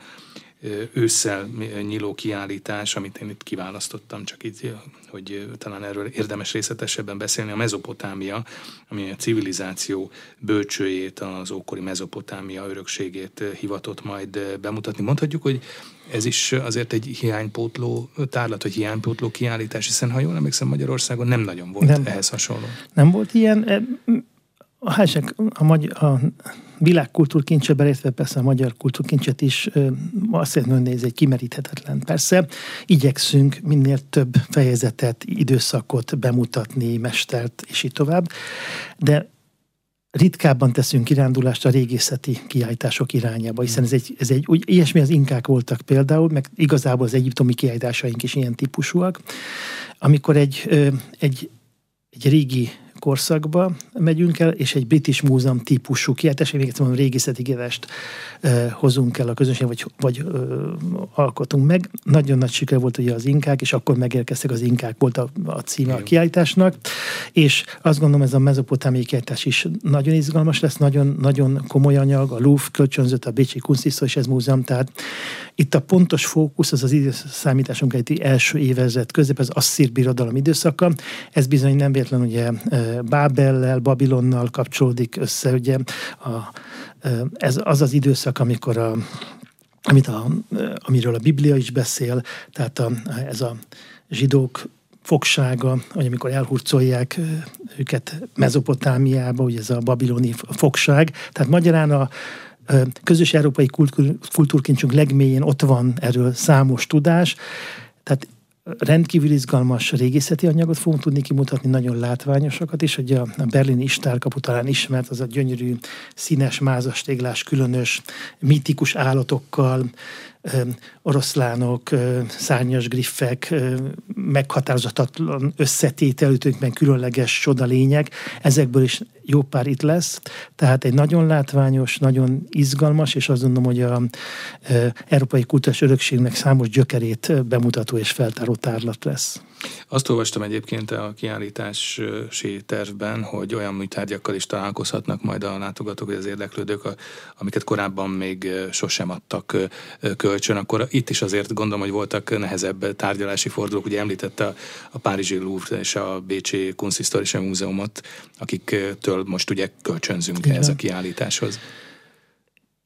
ősszel nyíló kiállítás, amit én itt kiválasztottam, csak itt, hogy talán erről érdemes részletesebben beszélni, a mezopotámia, ami a civilizáció bölcsőjét, az ókori mezopotámia örökségét hivatott majd bemutatni. Mondhatjuk, hogy ez is azért egy hiánypótló tárlat, vagy hiánypótló kiállítás, hiszen ha jól emlékszem, Magyarországon nem nagyon volt nem, ehhez hasonló. Nem volt ilyen. A, hásek, a, magyar, a világkultúrkincse, belépve persze a magyar kultúrkincset is, azt szeretném nézni, egy kimeríthetetlen. Persze igyekszünk minél több fejezetet, időszakot bemutatni, mestert, és így tovább, de ritkábban teszünk kirándulást a régészeti kiállítások irányába, hiszen ez egy, ez egy úgy, ilyesmi az inkák voltak például, meg igazából az egyiptomi kiállításaink is ilyen típusúak, amikor egy, egy, egy régi korszakba megyünk el, és egy British Múzeum típusú kiáltás, még egyszer mondom, régészeti gevest uh, hozunk el a közönség, vagy, vagy uh, alkotunk meg. Nagyon nagy siker volt ugye az inkák, és akkor megérkeztek az inkák, volt a, a címe a kiállításnak, és azt gondolom ez a mezopotámiai kiállítás is nagyon izgalmas lesz, nagyon, nagyon komoly anyag, a Louvre kölcsönzött a Bécsi ez Múzeum, tehát itt a pontos fókusz az az időszámításunk egy első évezet közép, az asszír birodalom időszaka. Ez bizony nem véletlen ugye Bábellel, Babilonnal kapcsolódik össze, ugye a, ez az az időszak, amikor a, amit a, amiről a Biblia is beszél, tehát a, ez a zsidók fogsága, hogy amikor elhurcolják őket Mezopotámiába, ugye ez a babiloni fogság. Tehát magyarán a közös európai kultúrkincsünk legmélyén ott van erről számos tudás. Tehát rendkívül izgalmas régészeti anyagot fogunk tudni kimutatni, nagyon látványosakat is, hogy a, berlini istárkapu talán ismert, az a gyönyörű színes, mázas téglás, különös, mitikus állatokkal, oroszlánok, szárnyas griffek, meghatározhatatlan összetételűtőkben különleges csoda lények, ezekből is jó pár itt lesz, tehát egy nagyon látványos, nagyon izgalmas, és azt gondolom, hogy a Európai Kultúrás Örökségnek számos gyökerét bemutató és feltáró tárlat lesz. Azt olvastam egyébként a kiállítási tervben, hogy olyan műtárgyakkal is találkozhatnak majd a látogatók, vagy az érdeklődők, amiket korábban még sosem adtak kölcsön. Akkor itt is azért gondolom, hogy voltak nehezebb tárgyalási fordulók. Ugye említette a, a Párizsi Louvre és a Bécsi Kunsthistorische Múzeumot, akiktől most ugye kölcsönzünk Igen. ez a kiállításhoz.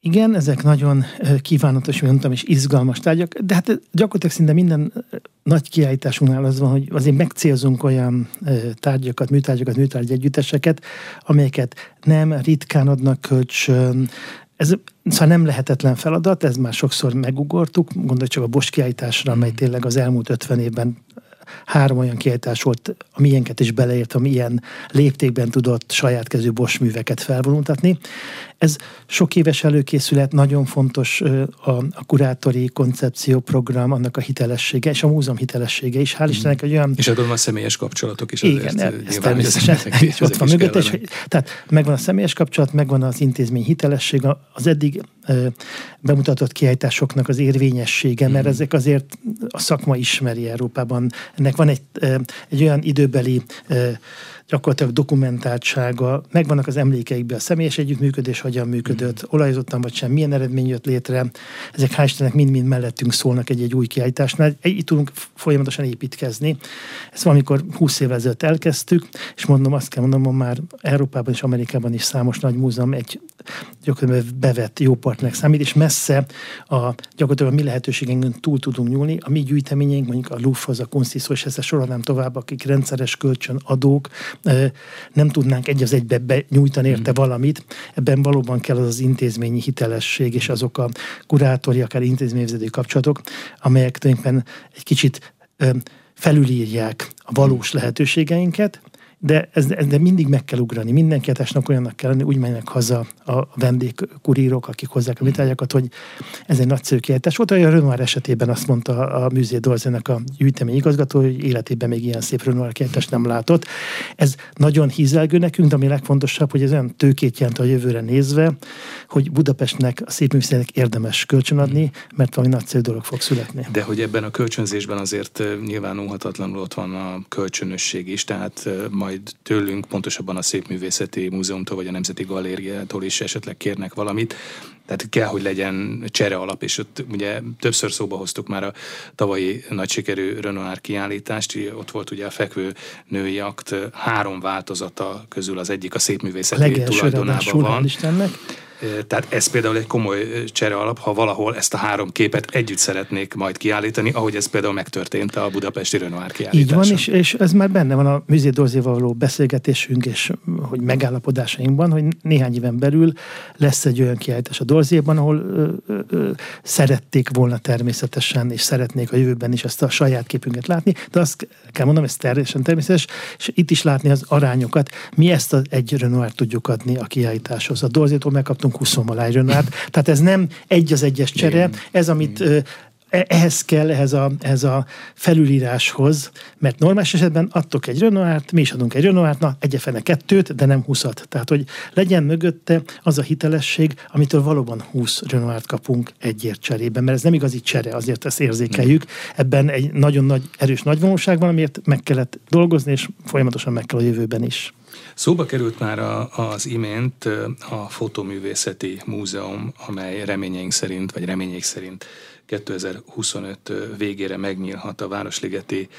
Igen, ezek nagyon kívánatos, mondtam, és izgalmas tárgyak, de hát gyakorlatilag szinte minden nagy kiállításunknál az van, hogy azért megcélzunk olyan tárgyakat, műtárgyakat, műtárgy együtteseket, amelyeket nem ritkán adnak kölcsön, ez szóval nem lehetetlen feladat, ez már sokszor megugortuk, gondolj csak a Bosch kiállításra, amely tényleg az elmúlt 50 évben három olyan kiállítás volt, a miénket is beleért, ami ilyen léptékben tudott saját kezű Bosch műveket felvonultatni. Ez sok éves előkészület, nagyon fontos a, a kurátori koncepció program, annak a hitelessége, és a múzeum hitelessége is. Hál' Istennek egy olyan... És adom a személyes kapcsolatok is. Igen, ez természetesen ezek, ott van mögött. És, tehát megvan a személyes kapcsolat, megvan az intézmény hitelesség, az eddig bemutatott kiállításoknak az érvényessége, mert mm. ezek azért a szakma ismeri Európában. Ennek van egy, egy olyan időbeli gyakorlatilag dokumentáltsága, megvannak az emlékeikben a személyes együttműködés, hogyan működött, mm. olajozottan vagy sem, milyen eredmény jött létre. Ezek hál' Istennek mind-mind mellettünk szólnak egy-egy új kiállításnál. Itt tudunk folyamatosan építkezni. Ezt valamikor 20 évvel ezelőtt elkezdtük, és mondom, azt kell mondanom, már Európában és Amerikában is számos nagy múzeum egy gyakorlatilag bevett jó partnernek számít, és messze a gyakorlatilag a mi lehetőségeinkön túl tudunk nyúlni. A mi gyűjteményeink, mondjuk a Louvre, a Kunstiszó, és ezt sorolnám tovább, akik rendszeres kölcsön adók, nem tudnánk egy az egybe benyújtani érte mm. valamit. Ebben valóban kell az az intézményi hitelesség, és azok a kurátori, akár intézményvezetői kapcsolatok, amelyek tulajdonképpen egy kicsit felülírják a valós lehetőségeinket, de, ez, de mindig meg kell ugrani. Minden kiadásnak olyannak kell lenni, úgy mennek haza a vendégkurírok, akik hozzák a vitájákat, hogy ez egy nagyszerű kiállítás volt. A Renoir esetében azt mondta a Műzé Dolzenek a gyűjtemény igazgató, hogy életében még ilyen szép Renoir kiállítást nem látott. Ez nagyon hízelgő nekünk, de ami legfontosabb, hogy ez olyan tőkét jelent a jövőre nézve, hogy Budapestnek, a szép művészetnek érdemes kölcsönadni, mert valami nagyszerű dolog fog születni. De hogy ebben a kölcsönzésben azért nyilvánulhatatlanul ott van a kölcsönösség is, tehát majd majd tőlünk, pontosabban a Szépművészeti Múzeumtól vagy a Nemzeti Galériától is esetleg kérnek valamit. Tehát kell, hogy legyen csere alap, és ott ugye többször szóba hoztuk már a tavalyi nagy sikerű Renoir kiállítást, ott volt ugye a fekvő női akt három változata közül az egyik a szépművészeti tulajdonában van. Istennek. Tehát ez például egy komoly csere alap, ha valahol ezt a három képet együtt szeretnék majd kiállítani, ahogy ez például megtörtént a budapesti Renoir kiállításon. Így van, és, és ez már benne van a Műzé Dorzéval való beszélgetésünk és hogy megállapodásainkban, hogy néhány éven belül lesz egy olyan kiállítás a Dorzéban, ahol ö, ö, ö, szerették volna természetesen, és szeretnék a jövőben is ezt a saját képünket látni, de azt kell mondanom, ez teljesen természetes, és itt is látni az arányokat. Mi ezt a egy Renoir tudjuk adni a kiállításhoz. A Dorzétól megkaptunk kaptunk 20 aláírönát. Tehát ez nem egy az egyes csere, ez amit e, ehhez kell, ehhez a, ehhez a felülíráshoz, mert normális esetben adtok egy Renoárt, mi is adunk egy Renoárt, na egyefene kettőt, de nem húszat. Tehát, hogy legyen mögötte az a hitelesség, amitől valóban 20 Renoárt kapunk egyért cserében, mert ez nem igazi csere, azért ezt érzékeljük. Ebben egy nagyon nagy, erős nagyvonóság van, amiért meg kellett dolgozni, és folyamatosan meg kell a jövőben is. Szóba került már a, az imént a Fotoművészeti Múzeum, amely reményeink szerint, vagy reményeik szerint 2025 végére megnyílhat a Városligeti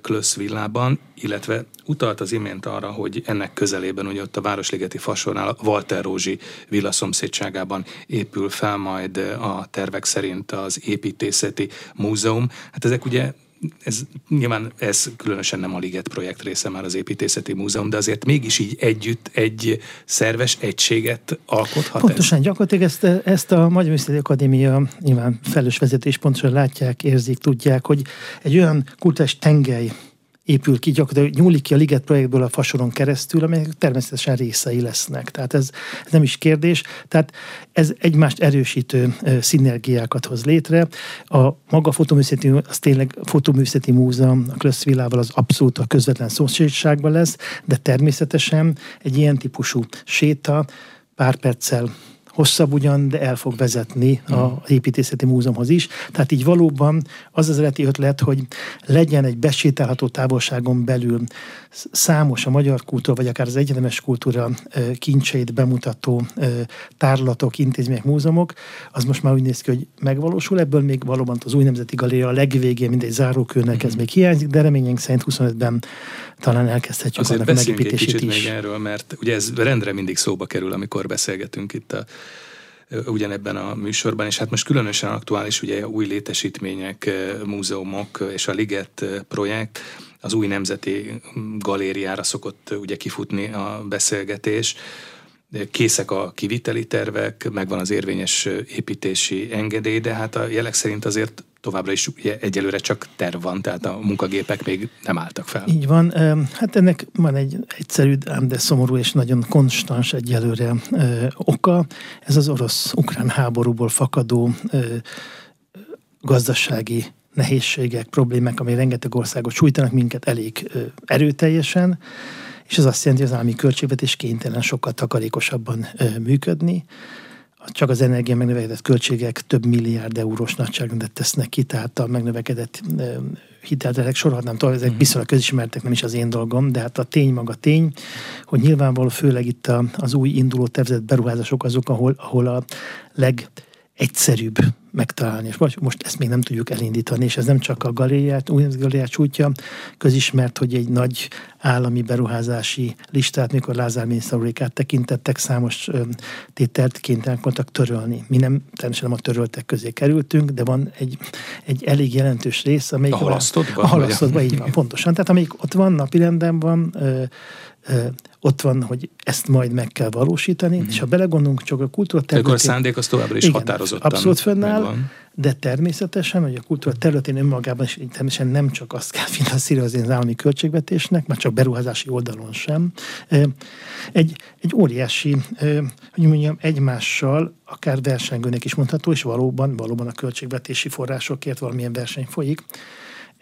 Klösz villában, illetve utalt az imént arra, hogy ennek közelében, hogy ott a Városligeti Fasornál Walter Rózsi villa szomszédságában épül fel majd a tervek szerint az építészeti múzeum. Hát ezek ugye ez nyilván ez különösen nem a Liget projekt része már az építészeti múzeum, de azért mégis így együtt egy szerves egységet alkothat Pontosan, ez? gyakorlatilag ezt, ezt a Magyar Művészeti Akadémia nyilván felelős vezetés pontosan látják, érzik, tudják, hogy egy olyan kultúrás tengely épül ki, gyakorlatilag nyúlik ki a Liget projektből a fasoron keresztül, amelyek természetesen részei lesznek. Tehát ez, ez nem is kérdés. Tehát ez egymást erősítő szinergiákat hoz létre. A maga fotoművészeti, az tényleg fotoművészeti múzeum a Klösszvillával az abszolút a közvetlen szomszédságban lesz, de természetesen egy ilyen típusú séta pár perccel hosszabb ugyan, de el fog vezetni a hmm. építészeti múzeumhoz is. Tehát így valóban az az eredeti ötlet, hogy legyen egy besétálható távolságon belül számos a magyar kultúra, vagy akár az egyetemes kultúra kincseit bemutató tárlatok, intézmények, múzeumok, az most már úgy néz ki, hogy megvalósul. Ebből még valóban az új nemzeti galéria a legvégén, mint egy zárókőnek ez hmm. még hiányzik, de reményénk szerint 25-ben talán elkezdhetjük Azért annak megépítését egy is. még erről, mert ugye ez rendre mindig szóba kerül, amikor beszélgetünk itt a ugyanebben a műsorban, és hát most különösen aktuális ugye új létesítmények, múzeumok és a Liget projekt, az új nemzeti galériára szokott ugye kifutni a beszélgetés. Készek a kiviteli tervek, megvan az érvényes építési engedély, de hát a jelek szerint azért továbbra is ugye egyelőre csak terv van, tehát a munkagépek még nem álltak fel. Így van. Hát ennek van egy egyszerű, de szomorú és nagyon konstans egyelőre oka. Ez az orosz-ukrán háborúból fakadó gazdasági nehézségek, problémák, amely rengeteg országot sújtanak minket elég erőteljesen, és ez azt jelenti, hogy az állami költségvetés kénytelen sokkal takarékosabban működni csak az energia megnövekedett költségek több milliárd eurós nagyságrendet tesznek ki, tehát a megnövekedett hitelterek sorolhatnám tovább, ezek mhm. viszonylag közismertek, nem is az én dolgom, de hát a tény maga tény, hogy nyilvánvaló főleg itt az új induló tervezett beruházások azok, ahol, ahol a leg egyszerűbb megtalálni, és most ezt még nem tudjuk elindítani, és ez nem csak a galériát, új galériát sújtja, közismert, hogy egy nagy állami beruházási listát, mikor Lázár miniszter tekintettek, számos tételt kénytelenek voltak törölni. Mi nem, természetesen nem a töröltek közé kerültünk, de van egy, egy elég jelentős rész, amelyik... A halasztottban? A halasztottban, így van, pontosan. Tehát amelyik ott van, napirenden van, ott van, hogy ezt majd meg kell valósítani, mm-hmm. és ha belegondolunk, csak a kultúra területén... Akkor a szándék az továbbra is igen, határozottan Abszolút fönnáll, megvan. de természetesen, hogy a kultúra területén önmagában is természetesen nem csak azt kell finanszírozni az állami költségvetésnek, már csak beruházási oldalon sem. Egy, egy óriási, hogy mondjam, egymással akár versengőnek is mondható, és valóban, valóban a költségvetési forrásokért valamilyen verseny folyik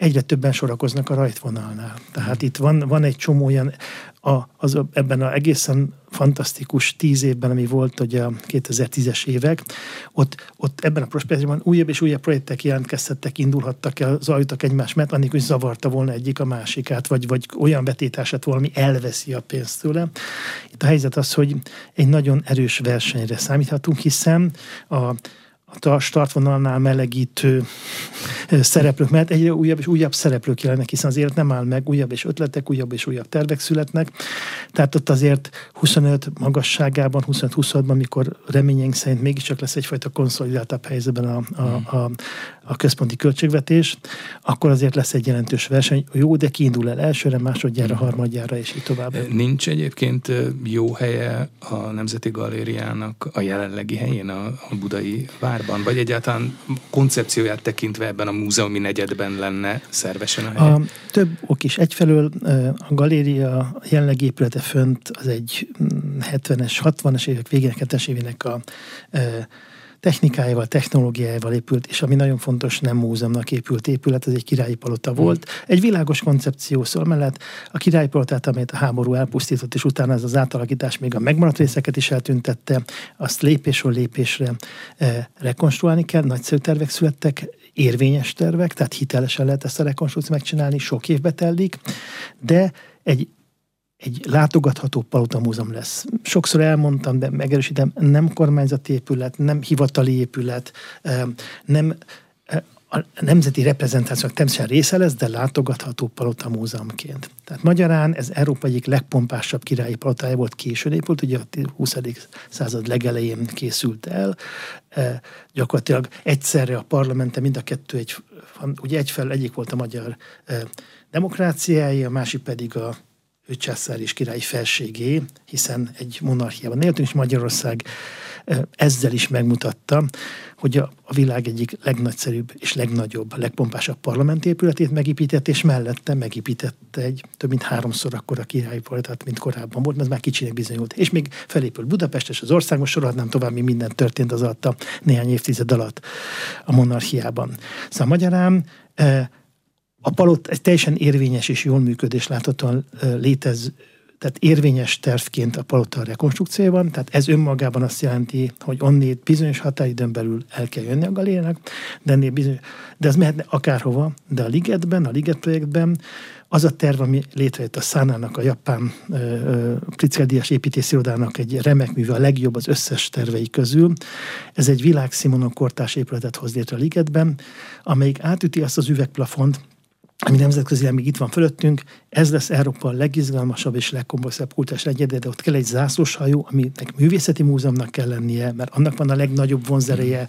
egyre többen sorakoznak a rajtvonalnál. Tehát itt van, van egy csomó olyan, a, az, ebben az egészen fantasztikus tíz évben, ami volt ugye a 2010-es évek, ott, ott ebben a prospektusban újabb és újabb projektek jelentkezhettek, indulhattak el, zajlottak egymás mert annélkül, hogy zavarta volna egyik a másikát, vagy, vagy olyan vetítását valami elveszi a pénzt tőle. Itt a helyzet az, hogy egy nagyon erős versenyre számíthatunk, hiszen a a startvonalnál melegítő szereplők, mert egyre újabb és újabb szereplők jelennek, hiszen az élet nem áll meg, újabb és ötletek, újabb és újabb tervek születnek. Tehát ott azért 25 magasságában, 25-26-ban, mikor reményénk szerint mégiscsak lesz egyfajta konszolidáltabb helyzetben a, a, a, a központi költségvetés, akkor azért lesz egy jelentős verseny. Jó, de kiindul el elsőre, másodjára, harmadjára, és így tovább. Nincs egyébként jó helye a Nemzeti Galériának a jelenlegi helyén, a, a budai vár várban, vagy egyáltalán koncepcióját tekintve ebben a múzeumi negyedben lenne szervesen a hely? A, több ok is. Egyfelől a galéria jelenlegi épülete fönt az egy 70-es, mm, 60-es évek végén, 70-es évének a technikájával, technológiájával épült, és ami nagyon fontos, nem múzeumnak épült épület, ez egy királyi palota volt. Egy világos koncepció szól mellett a királyi palotát, amelyet a háború elpusztított, és utána ez az átalakítás még a megmaradt részeket is eltüntette, azt lépésről lépésre e, rekonstruálni kell, nagyszerű tervek születtek, érvényes tervek, tehát hitelesen lehet ezt a rekonstrukciót megcsinálni, sok évbe telik, de egy egy látogatható palotamúzeum lesz. Sokszor elmondtam, de megerősítem, nem kormányzati épület, nem hivatali épület, nem a nemzeti reprezentációnak természetesen része lesz, de látogatható palota. Tehát magyarán ez Európa egyik legpompásabb királyi palotája volt, későn épült, ugye a 20. század legelején készült el. Gyakorlatilag egyszerre a parlamente mind a kettő egy, ugye egyfelől egyik volt a magyar e, demokráciája, a másik pedig a császár és király felségé, hiszen egy monarchiában éltünk, és Magyarország ezzel is megmutatta, hogy a, világ egyik legnagyszerűbb és legnagyobb, legpompásabb parlamentépületét megépített, és mellette megépítette egy több mint háromszor akkora királyi palottát, mint korábban volt, mert már kicsinek bizonyult. És még felépült Budapest, és az ország, most sorolhatnám tovább, mi minden történt az alatt a néhány évtized alatt a monarchiában. Szóval magyarán a palot egy teljesen érvényes és jól működés láthatóan létez, tehát érvényes tervként a palota rekonstrukcióban, tehát ez önmagában azt jelenti, hogy onnét bizonyos határidőn belül el kell jönni a galériának, de, ennél bizonyos, de ez mehetne akárhova, de a Ligetben, a Liget projektben az a terv, ami létrejött a Szánának, a japán Pritzker Díjas építészirodának egy remek műve, a legjobb az összes tervei közül. Ez egy világszínvonalú kortás épületet hoz létre a Ligetben, amelyik átüti azt az üvegplafont, ami nemzetközi még itt van fölöttünk, ez lesz Európa a legizgalmasabb és legkomplexebb kultúrás egyede, de ott kell egy zászlós hajó, aminek művészeti múzeumnak kell lennie, mert annak van a legnagyobb vonzereje,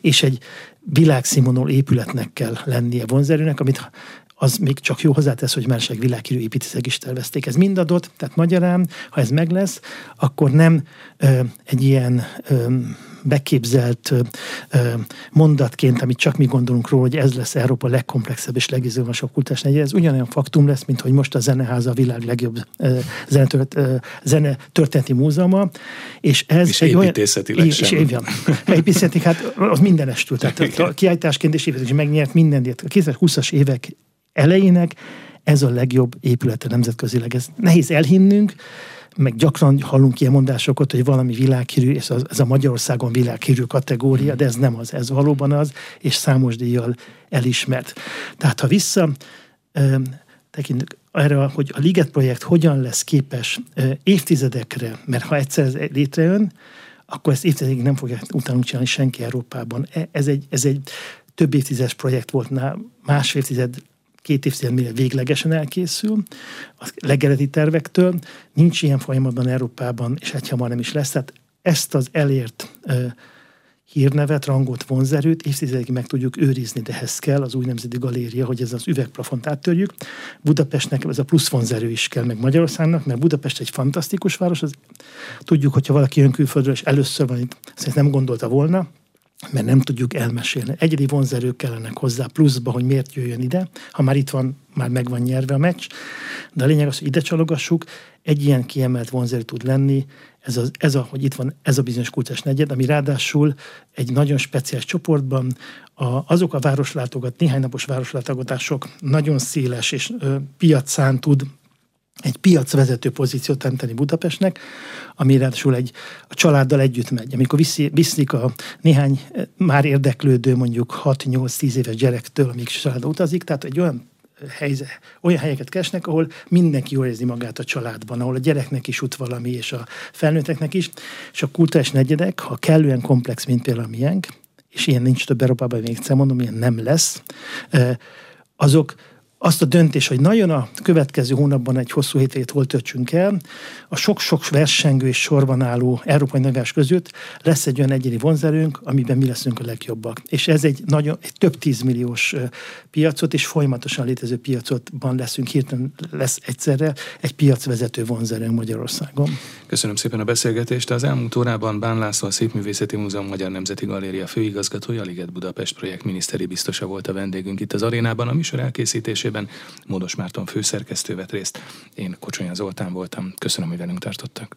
és egy világszínvonal épületnek kell lennie vonzerőnek, amit az még csak jó hozzátesz, hogy másik világhírű építészek is tervezték. Ez mind adott, tehát magyarán, ha ez meg lesz, akkor nem ö, egy ilyen ö, beképzelt mondatként, amit csak mi gondolunk róla, hogy ez lesz Európa legkomplexebb és legizgalmasabb kultúrás negye, ez ugyanolyan faktum lesz, mint hogy most a Zeneháza a világ legjobb zene, történeti múzeuma, és ez és egy olyan... És, és évjan. Építészeti, hát az mindenestül, tehát kiállításként és építészeti megnyert minden, a 2020-as évek elejének ez a legjobb épülete nemzetközileg. Ez nehéz elhinnünk, meg gyakran hallunk ilyen mondásokat, hogy valami világhírű, és ez a Magyarországon világhírű kategória, de ez nem az, ez valóban az, és számos díjjal elismert. Tehát ha vissza tekintünk erre, hogy a Liget projekt hogyan lesz képes évtizedekre, mert ha egyszer ez létrejön, akkor ezt évtizedekig nem fogja utánunk csinálni senki Európában. E, ez egy, ez egy több évtizedes projekt volt, másfél évtized két évtized mire véglegesen elkészül, a legeleti tervektől. Nincs ilyen folyamatban Európában, és egy hamar nem is lesz. Tehát ezt az elért uh, hírnevet, rangot, vonzerőt évtizedekig meg tudjuk őrizni, de ehhez kell az új nemzeti galéria, hogy ez az üvegplafont áttörjük. Budapestnek ez a plusz vonzerő is kell, meg Magyarországnak, mert Budapest egy fantasztikus város. Az, tudjuk, hogyha valaki jön külföldről, és először van itt, ezt nem gondolta volna, mert nem tudjuk elmesélni. Egyedi vonzerők kellenek hozzá pluszba, hogy miért jöjjön ide. Ha már itt van, már meg van nyerve a meccs. De a lényeg az, hogy ide csalogassuk, egy ilyen kiemelt vonzerő tud lenni, ez, az, ez a, hogy itt van ez a bizonyos kultúrás negyed, ami ráadásul egy nagyon speciális csoportban a, azok a városlátogat, néhány napos városlátogatások nagyon széles és ö, piacán tud egy piacvezető pozíciót teremteni Budapestnek, ami ráadásul egy, a családdal együtt megy. Amikor viszi, viszik a néhány eh, már érdeklődő, mondjuk 6-8-10 éves gyerektől, amíg családba utazik, tehát egy olyan helyzet, olyan helyeket keresnek, ahol mindenki jól érzi magát a családban, ahol a gyereknek is ut valami, és a felnőtteknek is, és a kultúrás negyedek, ha kellően komplex, mint például a miénk, és ilyen nincs több Európában, még egyszer mondom, ilyen nem lesz, eh, azok azt a döntés, hogy nagyon a következő hónapban egy hosszú hétvégét hol töltsünk el, a sok-sok versengő és sorban álló európai növás között lesz egy olyan egyéni vonzerőnk, amiben mi leszünk a legjobbak. És ez egy, nagyon, egy több tízmilliós piacot és folyamatosan létező piacotban leszünk, hirtelen lesz egyszerre egy piacvezető vonzerőnk Magyarországon. Köszönöm szépen a beszélgetést. Az elmúlt órában Bán László, a Szépművészeti Múzeum Magyar Nemzeti Galéria főigazgatója, Liget Budapest projekt miniszteri biztosa volt a vendégünk itt az arénában. A műsor elkészítésében Módos Márton főszerkesztő vett részt. Én Kocsonya Zoltán voltam. Köszönöm, hogy velünk tartottak.